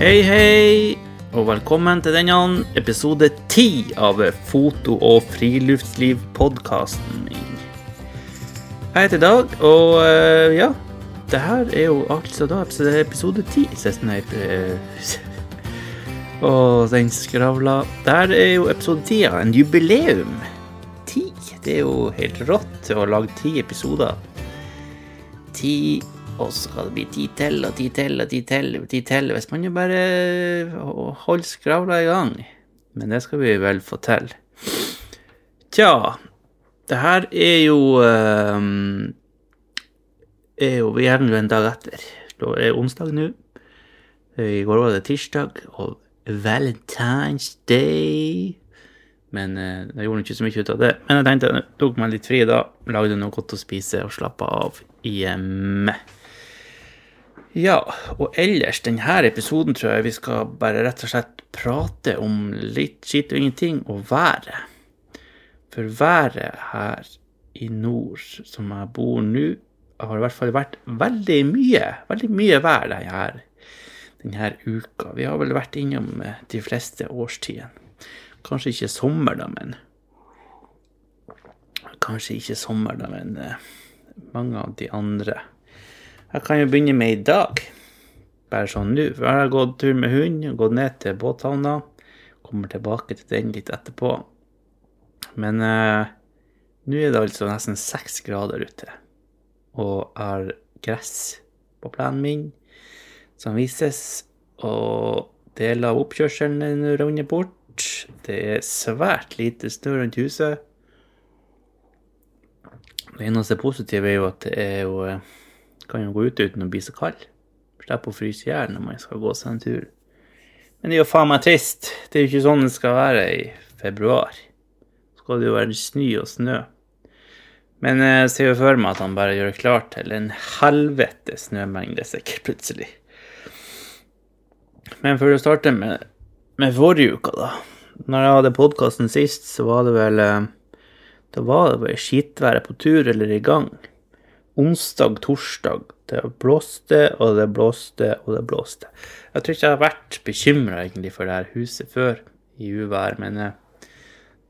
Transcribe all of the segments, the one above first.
Hei, hei, og velkommen til denne episode ti av Foto- og friluftsliv-podkasten min. Jeg heter Dag, og eh, ja, det her er jo altså da episode ti. Og den skravla. Det her er jo episode ti av en jubileum. Ti. Det er jo helt rått å lage ti episoder. Ti og så skal det bli ti til og ti til og ti til og ti til. Hvis man jo bare holder skravla i gang. Men det skal vi vel få til. Tja, det her er jo um, er jo Vi er jo en dag etter. Da er onsdag nå. I går var det tirsdag og Valentine's Day. Men uh, jeg gjorde ikke så mye ut av det. Men jeg tenkte jeg tok meg litt fri da. Lagde noe godt å spise og slappa av hjemme. Ja, og ellers, denne episoden tror jeg vi skal bare rett og slett prate om litt skitt og ingenting, og været. For været her i nord, som jeg bor nå, har i hvert fall vært veldig mye, veldig mye vær denne, denne uka. Vi har vel vært innom de fleste årstidene. Kanskje ikke sommer, da, men Kanskje ikke sommer, da, men mange av de andre. Jeg kan jo begynne med i dag. Bare sånn nå. For jeg har gått tur med hund, gått ned til båthavna. Kommer tilbake til den litt etterpå. Men eh, nå er det altså nesten seks grader ute. Og jeg har gress på plenen min som vises. Og deler av oppkjørselen renner bort. Det er svært lite snø rundt huset. Det eneste positive er jo at det er jo kan jo gå ut uten å bli så kald. Slippe å fryse i hjel når man skal gå seg en tur. Men det er jo faen meg trist. Det er jo ikke sånn det skal være i februar. Så skal det jo være snø og snø. Men jeg ser jo for meg at han bare gjør det klart til en helvete snømengde sikkert plutselig. Men for å starte med, med forrige uka, da. Når jeg hadde podkasten sist, så var det vel Da var det vel skitværet på tur eller i gang onsdag, torsdag. Det blåste, og det blåste, og det blåste. Jeg tror ikke jeg har vært bekymra for det her huset før i uvær, men eh,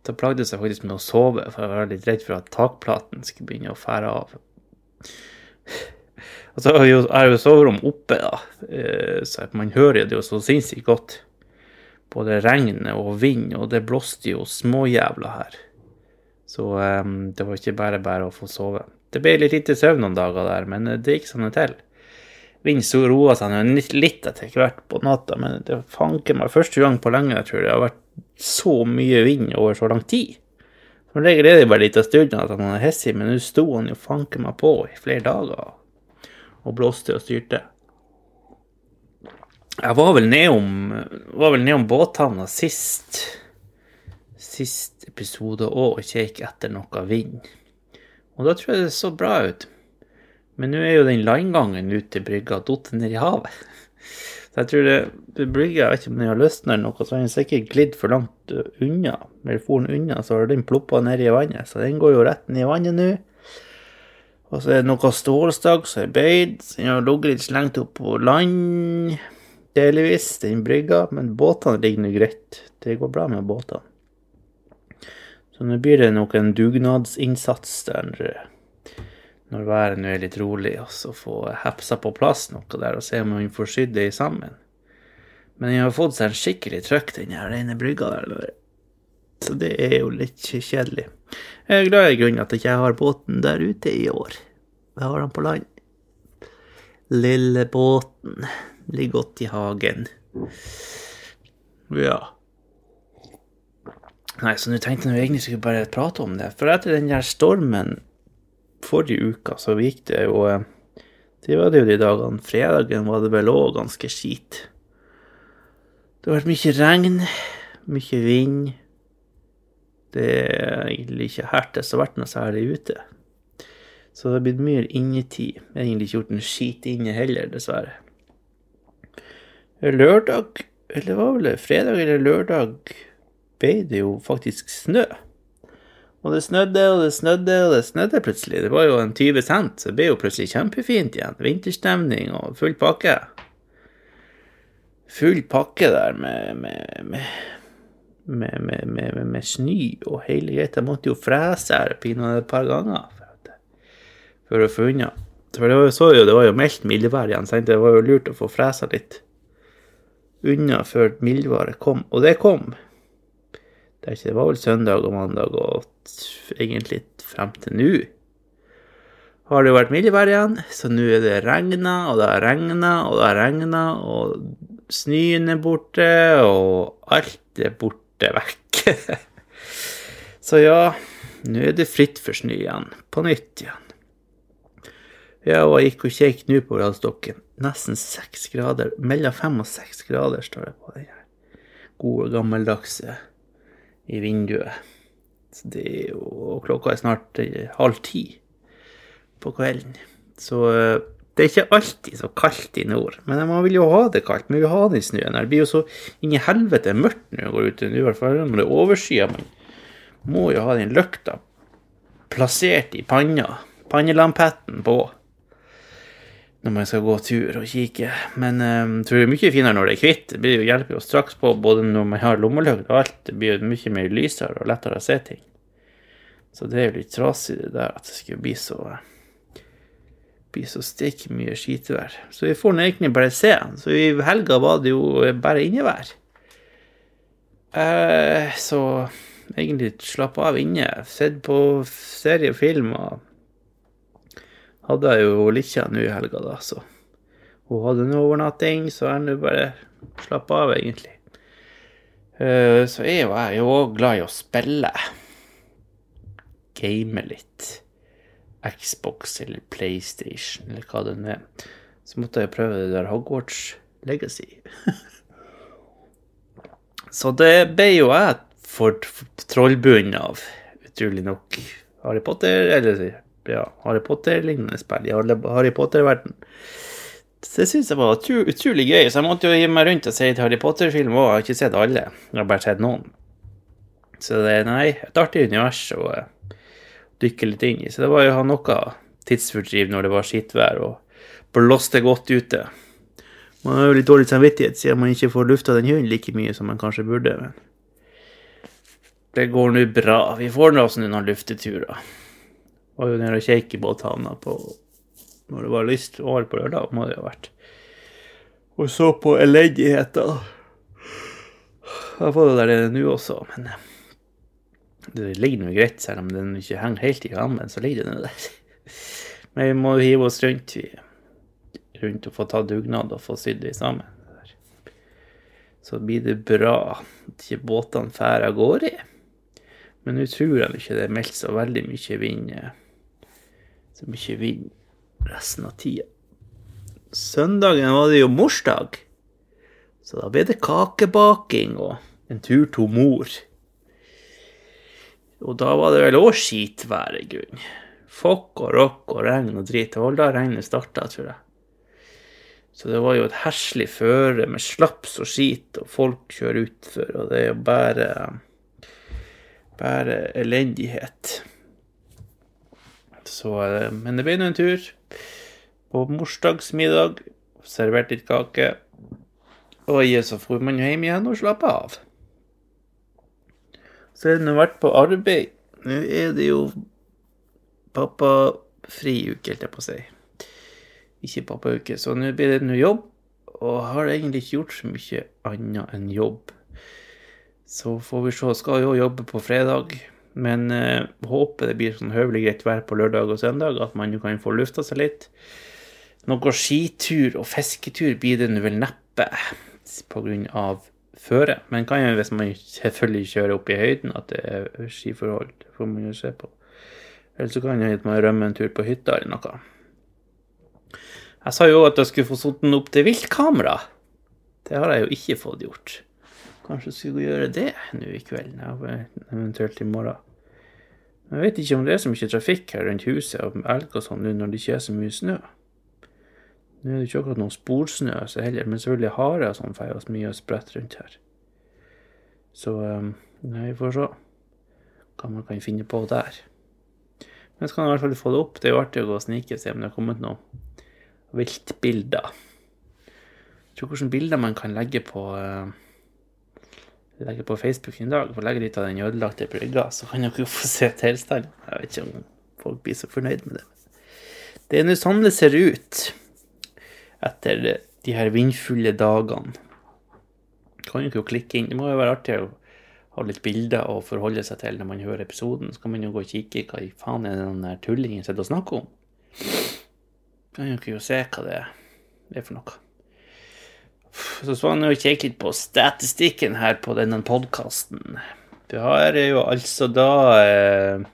da plagde jeg faktisk med å sove, for jeg var litt redd for at takplaten skulle begynne å fære av. Altså, så er jo soverom oppe, da, eh, så man hører det jo så sinnssykt godt. Både regnet og vind, og det blåste jo småjævla her. Så um, det var ikke bare bare å få sove. Det ble litt lite søvn noen dager der, men det gikk sånn til. Vinden roa seg litt etter hvert på natta, men det fanker meg første gang på lenge jeg tror det har vært så mye vind over så lang tid. Som regel er det bare litt av stund at han er hissig, men nå sto han jo fanker meg på i flere dager og blåste og styrte. Jeg var vel nedom, var vel båthavna sist sist episode og kjekk etter noe vind. Og da tror jeg det så bra ut. Men nå er jo den landgangen ut til brygga datt ned i havet. Så jeg tror det, brygga, jeg vet ikke om den har løsna eller noe, så har den sikkert glidd for langt unna. Eller for den unna, så har den ploppa ned i vannet. Så den går jo rett ned i vannet nå. Og så er det noe stålstag som er bøyd. Den har ligget litt slengt opp på land, delvis, den brygga. Men båtene ligger nå greit. Det går bra med båtene. Så nå blir det nok en dugnadsinnsats der når været nå er litt rolig, og så få hepsa på plass noe der og se om hun får sydd det sammen. Men jeg har fått seg en skikkelig trøkk, den her rene brygga der. Så det er jo litt kjedelig. Jeg er glad i grunnen at jeg ikke har båten der ute i år. Jeg har den på land. Lille båten ligger godt i hagen. Ja. Nei, så nå tenkte jeg egentlig skulle bare prate om det. For etter den der stormen forrige uka, så gikk det jo Det var det jo de dagene. Fredagen var det vel òg ganske skit. Det har vært mye regn, mye vind. Det er egentlig ikke hertes har vært noe særlig ute. Så det har blitt mye innetid. Jeg har egentlig ikke gjort en skit inne heller, dessverre. Lørdag, eller var vel det fredag eller lørdag ble det jo faktisk snø. Og det snødde og det snødde og det snødde plutselig. Det var jo en 20 cent, så det ble jo plutselig kjempefint igjen. Vinterstemning og full pakke. full pakke der med, med, med, med, med, med snø og hele greia. Jeg måtte jo frese her pinadø et par ganger for, at, for å få unna. For det var jo, så jo, det var jo meldt mildvær igjen, så det var jo lurt å få fresa litt unna før mildværet kom. Og det kom. Det, ikke, det var vel søndag og mandag og egentlig frem til nå har det jo vært mildvær igjen, så nå er det regna, og det har regna, og det har regna, og snøen er borte, og alt er borte vekk. så ja, nå er det fritt for snø igjen, på nytt igjen. Ja, og jeg gikk og kjekk nå på gradestokken. Nesten seks grader. Mellom fem og seks grader står det på den her gode, gammeldagse i vinduet. Så det er jo klokka er snart halv ti på kvelden. Så eh, det er ikke alltid så kaldt i nord. Men man vil jo ha det kaldt. Man vil ha den snøen. Det blir jo så inn i helvete mørkt når man går ute. I hvert fall når det er. Man må jo ha den lykta plassert i panna. Pannelampetten på. Når man skal gå tur og kikke. Men jeg tror det er mye finere når det er hvitt. Det jo, hjelper jo straks på både når man har lommelykt og alt. Det blir jo mye mer lysere og lettere å se ting. Så det er jo litt trasig det der at det skulle bli så bli så stikke mye skitvær. Så vi får egentlig bare se. Så i helga var det jo bare innevær. Eh, så egentlig slappe av inne. Sett på serie og film. Og hadde jeg jo Likkja nå i helga, da, så hun hadde nå overnatting, så jeg nå bare slappe av, egentlig. Eh, så er jo jeg jo òg glad i å spille. Game litt. Xbox eller PlayStation eller hva det nå er. Så måtte jeg prøve det der Hogwarts Legacy. så det ble jo jeg for trollbunnen av, utrolig nok. Harry Potter, eller ja, Harry Potter-lignende spill i Harry Potter-verden. Det syns jeg var utrolig gøy, så jeg måtte jo gi meg rundt og se et Harry Potter-film òg. Jeg har ikke sett alle, jeg har bare sett noen. Så det er nei, et artig univers. og dykke litt inn i. Så det var jo noe tidsfordriv når det var skittvær og blåste godt ute. Man har jo litt dårlig samvittighet siden man ikke får lufta den hunden like mye som man kanskje burde. men det går nå bra. Vi får nå oss noen lufteturer. Var jo nede og kjekk i båthavna på når det var lyst år på lørdag, må det ha vært. Og så på elendigheter. Jeg får det der nå også, men det ligger nå greit, selv om den ikke henger helt i rammen, så ligger den der. Men vi må hive oss rundt, rundt og få ta dugnad og få sydd det sammen. Så blir det bra at ikke båtene drar av gårde. Men nå tror jeg ikke det er meldt så veldig mye vind Så ikke vind resten av tida. Søndagen var det jo morsdag, så da ble det kakebaking og en tur til mor. Og da var det vel òg skitvær i grunnen. Fokk og rokk og regn og drit. Det var da regnet starta, tror jeg. Så det var jo et heslig føre med slaps og skit, og folk kjører utfor, og det er jo bare bare elendighet. Så, eh, men det ble nå en tur. På morsdagsmiddag servert litt kake. Og så får man hjem igjen og slappe av. Så har jeg vært på arbeid. Nå er det jo pappafri uke, holdt jeg på å si. Ikke pappauke. Så nå blir det noe jobb, og har egentlig ikke gjort så mye annet enn jobb. Så får vi se. Skal jo jobbe på fredag. Men eh, håper det blir sånn høvelig greit vær på lørdag og søndag, at man jo kan få lufta seg litt. Noe skitur og fisketur blir det vel neppe, på grunn av føre. Men kan jo, hvis man selvfølgelig kjører opp i høyden, at det er skiforhold. Får man jo se på. Eller så kan jo man rømme en tur på hytta eller noe. Jeg sa jo at jeg skulle få satt den opp til viltkamera. Det har jeg jo ikke fått gjort. Kanskje skulle gjøre det nå i kveld, eventuelt i morgen. Jeg vet ikke om det er så mye trafikk her rundt huset og elg og sånn nå når det ikke er så mye snø. Nå er det ikke akkurat noen sporsnø så heller, men selvfølgelig hare og sånn får oss mye og spredt rundt her. Så um, vi får se hva man kan finne på der. Men så kan man i hvert fall få det opp. Det er jo artig å gå og snike og se om det har kommet noen viltbilder. Jeg tror hvilke bilder man kan legge på uh, legge på Facebook i dag. For legger legge litt av den ødelagte brygga, så kan dere jo få se tilstanden. Jeg vet ikke om folk blir så fornøyd med det. Det er nå sånn det ser ut etter de her vindfulle dagene. Kan jo klikke inn. Det må jo være artig å ha litt bilder å forholde seg til når man hører episoden. Så kan man jo gå og kikke hva i faen er den der tullingen sitter og snakker om. Kan jo ikke se hva det er for noe. Så så han jo kikke litt på statistikken her på denne podkasten. Det har jo altså da eh,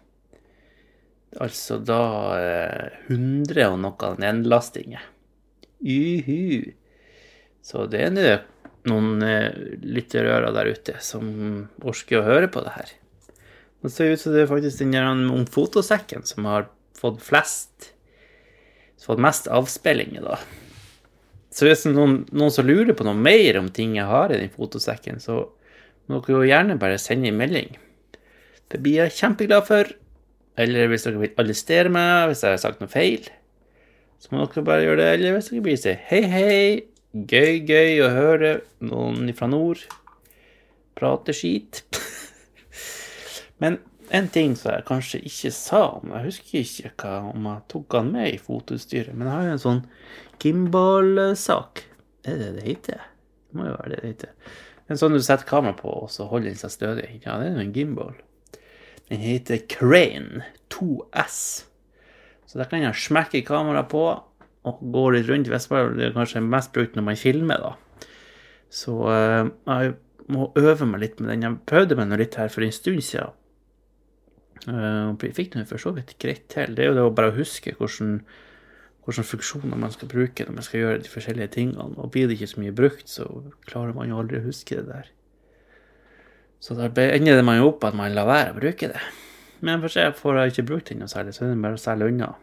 Altså da eh, 100 og noe nedlastinger. Uhu. Så det er nå noen eh, lytterører der ute som orker å høre på det her. Det ser ut som det er faktisk den der om fotosekken som har fått flest Fått mest avspillinger, da. Så hvis noen, noen som lurer på noe mer om ting jeg har i den fotosekken, så må dere jo gjerne bare sende en melding. Det blir jeg kjempeglad for. Eller hvis dere vil arrestere meg hvis jeg har sagt noe feil, så må dere bare gjøre det. Eller hvis dere vil si hei, hei, Gøy, gøy å høre noen fra nord prate skit. Men en ting som jeg kanskje ikke sa om Jeg husker ikke hva, om jeg tok han med i fotoutstyret, men jeg har jo en sånn gimbal-sak. Er det det heter? Det må jo være det det heter. En sånn du setter kamera på, og så holder den seg stødig. Ja, det er jo en gimbal. Den heter Crane 2S. Så der kan jeg smekke kameraet på, og gå litt rundt. Det er kanskje mest brukt når man filmer, da. Så uh, jeg må øve meg litt med den. Jeg prøvde meg nå litt her for en stund siden. Uh, fikk den for så vidt greit til. Det er jo det å bare huske hvordan, hvordan funksjoner man skal bruke når man skal gjøre de forskjellige tingene. Og blir det ikke så mye brukt, så klarer man jo aldri å huske det der. Så da ender man jo opp at man lar være å bruke det. Men for seg får jeg ikke brukt den noe særlig, så er det bare å selge unna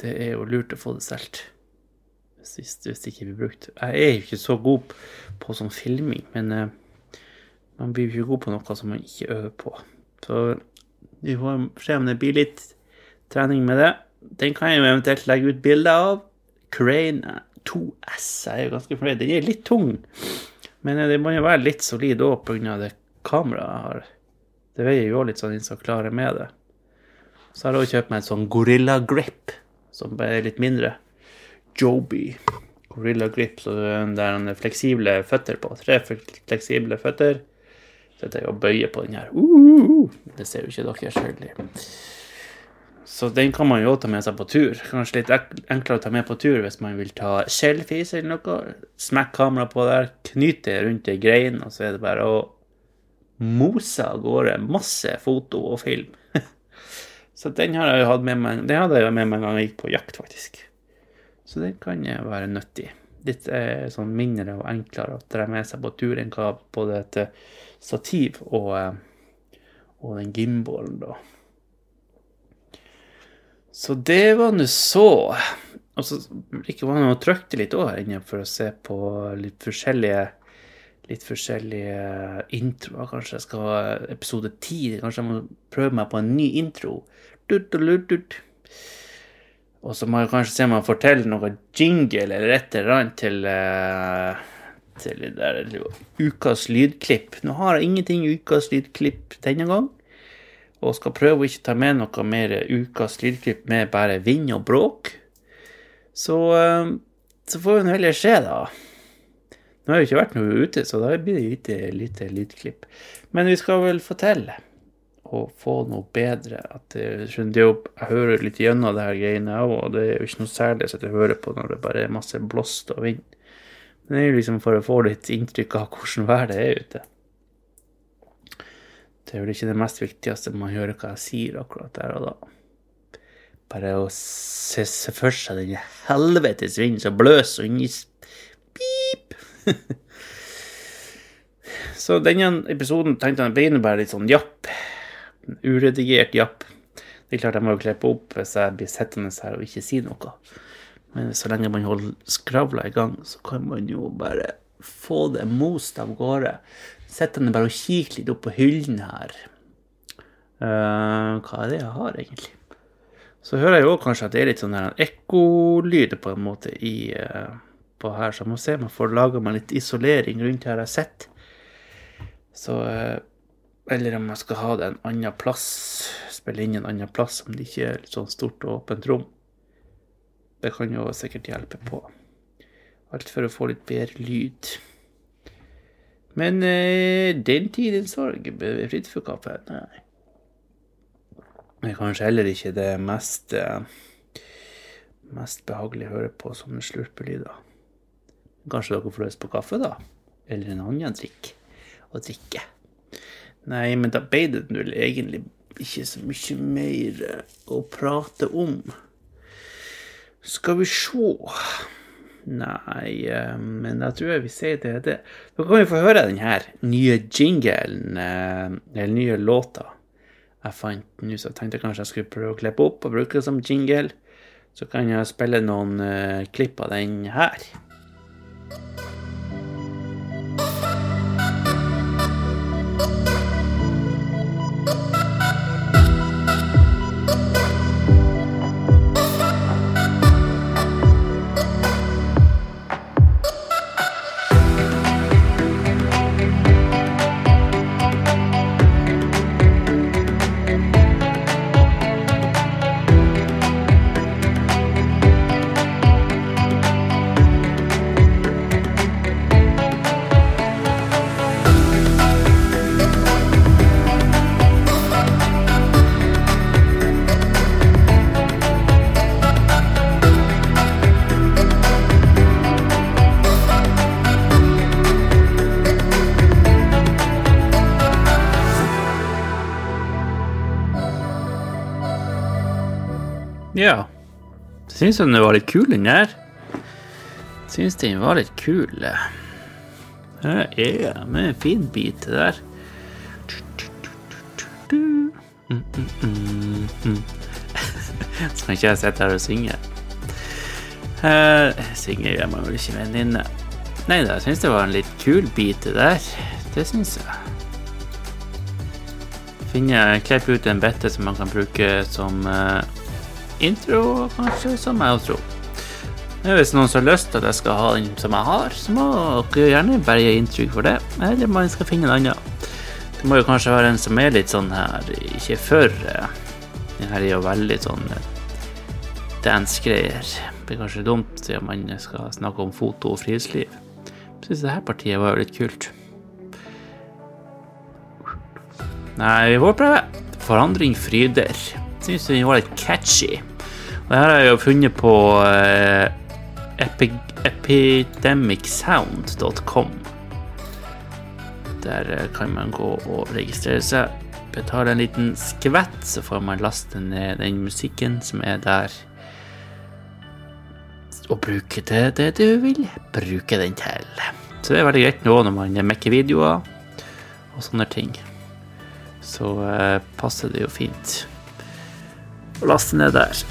det er jo lurt å få det solgt. Hvis, hvis, det ikke blir brukt. Jeg er jo ikke så god på sånn filming, men uh, man blir jo ikke god på noe som man ikke øver på. Så vi får se om det blir litt trening med det. Den kan jeg jo eventuelt legge ut bilde av. Crane 2S. Jeg er jo ganske fornøyd. Den er litt tung, men det må jo være litt solid òg pga. det kameraet jeg har. Det veier jo litt sånn inn så klarer med det. Så har jeg òg kjøpt meg en sånn Gorilla Grip som er litt mindre. Joby. Gorilla Grip, så det er fleksible føtter på. Tre fleksible føtter. Så jeg og bøyer på den her. Uh, det ser jo ikke dere, selvfølgelig. Så den kan man jo ta med seg på tur. Kanskje litt enklere å ta med på tur hvis man vil ta selfies eller noe. Smekk kameraet på der, knyt det rundt ei grein, og så er det bare å mose av gårde masse foto og film. Så den har jeg hatt med meg Den hadde jeg med meg en gang jeg gikk på jakt, faktisk. Så den kan være nyttig. Litt eh, sånn mindre og enklere å dra med seg på tur enn hva både et eh, stativ og, eh, og den gimballen, da. Så det var nå så. Og så var det å trykte litt òg her inne for å se på litt forskjellige litt forskjellige introer. Kanskje jeg skal ha episode ti. Kanskje jeg må prøve meg på en ny intro. Og så må jeg kanskje se om jeg får til noe jingle eller et eller annet til, uh, til ukas lydklipp. Nå har jeg ingenting ukas lydklipp denne gang. Og skal prøve å ikke ta med noe mer ukas lydklipp med bare vind og bråk. Så, uh, så får vi heller se, da. Nå har jo ikke vært noe ute, så da blir det lite, lite lydklipp. Men vi skal vel få til å få noe bedre. At jeg hører litt gjennom det her greiene òg, og det er jo ikke noe særlig å høre på når det bare er masse blåst og vind. Men det er jo liksom for å få litt inntrykk av hvordan været er ute. Det er vel ikke det mest viktigste man hører hva jeg sier akkurat der og da. Bare å se, for seg den helvetes vinden som bløser og i Pip! så denne episoden tenkte jeg ble bare litt sånn japp. Uredigert japp. Det er klart jeg må jo klippe opp hvis jeg blir sittende her og ikke si noe. Men så lenge man holder skravla i gang, så kan man jo bare få det most av gårde. Sittende bare og kikker litt opp på hyllen her. Uh, hva er det jeg har, egentlig? Så hører jeg jo kanskje at det er litt sånn ekkolyd på en måte i uh, på her, så jeg må se om jeg får laga meg litt isolering rundt her jeg sitter. Så uh, Eller om jeg skal ha det en annen plass. Spille inn en annen plass om det ikke er litt sånn stort og åpent rom. Det kan jo sikkert hjelpe på. Alt for å få litt bedre lyd. Men eh, den tidens den sorg. Fritt for kaffe? Nei. Det er kanskje heller ikke det mest eh, mest behagelige å høre på som slurpelyder. Kanskje dere får lyst på kaffe, da? Eller en annen drikk å drikke? Nei, men da ble det vel egentlig ikke så mye mer eh, å prate om. Skal vi sjå Nei, eh, men da tror jeg vi sier det. det. Da kan vi få høre den her nye jinglen, eh, eller nye låta jeg fant nå, så jeg tenkte kanskje jeg skulle prøve å klippe opp og bruke det som jingle. Så kan jeg spille noen uh, klipp av den her. Syns den var litt kul, den der. Syns den var litt kul. Ja, med en fin bit, der. Så ikke jeg sitte her og synge. Uh, synge gjør man vel ikke med en venninne. Nei da, jeg syns det var en litt kul bit, det der. Det syns jeg. Finne, klippe ut en bette som man kan bruke som uh, intro, kanskje, som outro. Hvis noen har lyst til at jeg skal ha den som jeg har, så må dere gjerne bare gi inntrykk for det. Eller man skal finne en annen. Det må jo kanskje være en som er litt sånn her, ikke for uh, Den her er jo veldig sånn uh, dance-greier. Det blir kanskje dumt siden man skal snakke om foto og friluftsliv. Jeg syns dette partiet var jo litt kult. Nei, vi får prøve. Forandring fryder syns den var litt catchy. Og det her har jeg jo funnet på uh, epi epidemicsound.com. Der uh, kan man gå og registrere seg. Betale en liten skvett, så får man laste ned den musikken som er der. Og bruke til det du vil bruke den til. Så det er veldig greit nå når man mekker videoer og sånne ting. Så uh, passer det jo fint og laste ned der.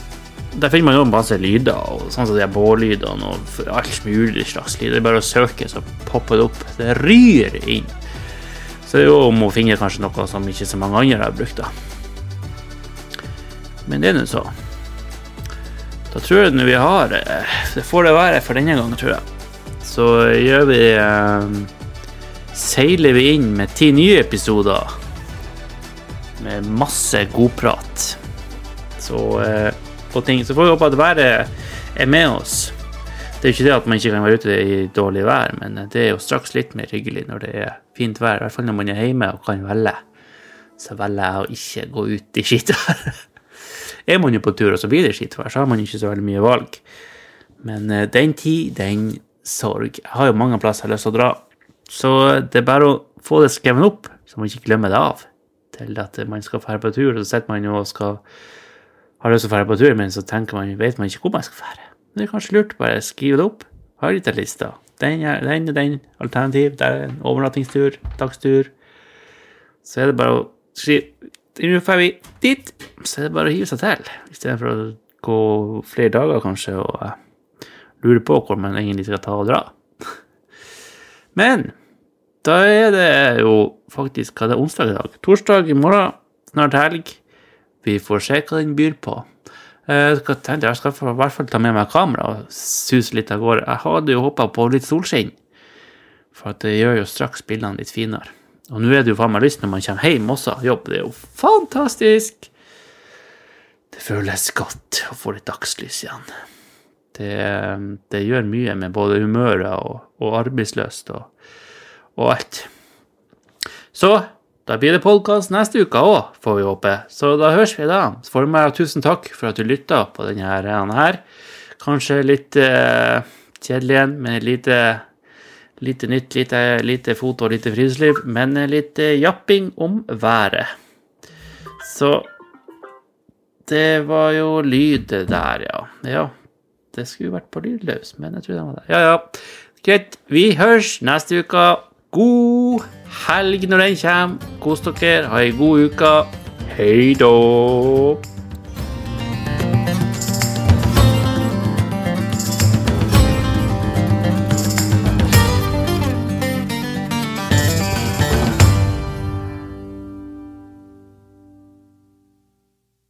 Der finner man jo masse lyder, og sånn som de bållydene og alt mulig slags lyd. Det er bare å søke, så popper det opp. Det ryr inn. Så det er jo om hun finne kanskje noe som ikke så mange andre har brukt, da. Men det er nå så. Da tror jeg nå vi har eh, Det får det være for denne gangen, tror jeg. Så gjør vi um, Seiler vi inn med ti nye episoder med masse godprat. Så, eh, og ting. Så får vi håpe at været er med oss. Det er ikke det at man ikke kan være ute i dårlig vær, men det er jo straks litt mer hyggelig når det er fint vær. I hvert fall når man er hjemme og kan velge. Så velger jeg å ikke gå ut i skittvær. er man jo på tur, og så blir det skittvær, så har man ikke så veldig mye valg. Men uh, den tid, den sorg. Jeg har jo mange plasser jeg har lyst til å dra. Så det er bare å få det skrevet opp, så man ikke glemmer det av. Til at man skal dra på tur, og så sitter man jo og skal har lyst til å dra på tur, men så tenker man, vet man ikke hvor man skal dra. Det er kanskje lurt bare skrive det opp. Har litt av lista. Den er den, den, alternativ, det er en overnattingstur, dagstur. Så er det bare å skrive Nå drar vi dit, så er det bare å hive seg til. Istedenfor å gå flere dager, kanskje, og uh, lure på hvor man egentlig skal ta og dra. Men da er det jo faktisk hva det er onsdag i dag. Torsdag i morgen, snart helg. Vi får se hva den byr på. Jeg tenkte jeg skal i hvert fall ta med meg kamera og suse litt av gårde. Jeg hadde jo håpa på litt solskinn, for det gjør jo straks bildene litt finere. Og nå er det jo faen meg lyst når man kommer hjem også jobb. Det er jo fantastisk! Det føles godt å få litt dagslys igjen. Det, det gjør mye med både humøret og, og arbeidslyst og, og alt. Så da blir det podkast neste uke òg, får vi håpe. Så da høres vi da. Så får du meg tusen takk for at du lytta på denne her. Kanskje litt eh, kjedelig igjen, med lite, lite nytt, lite, lite foto og lite friluftsliv, men litt eh, japping om været. Så det var jo lyd der, ja. Ja, det skulle vært på lydløs, men jeg tror den var der. Ja, ja. Greit. Vi høres neste uke. God helg når den kommer. Kos dere. Ha ei god uke. Hei da.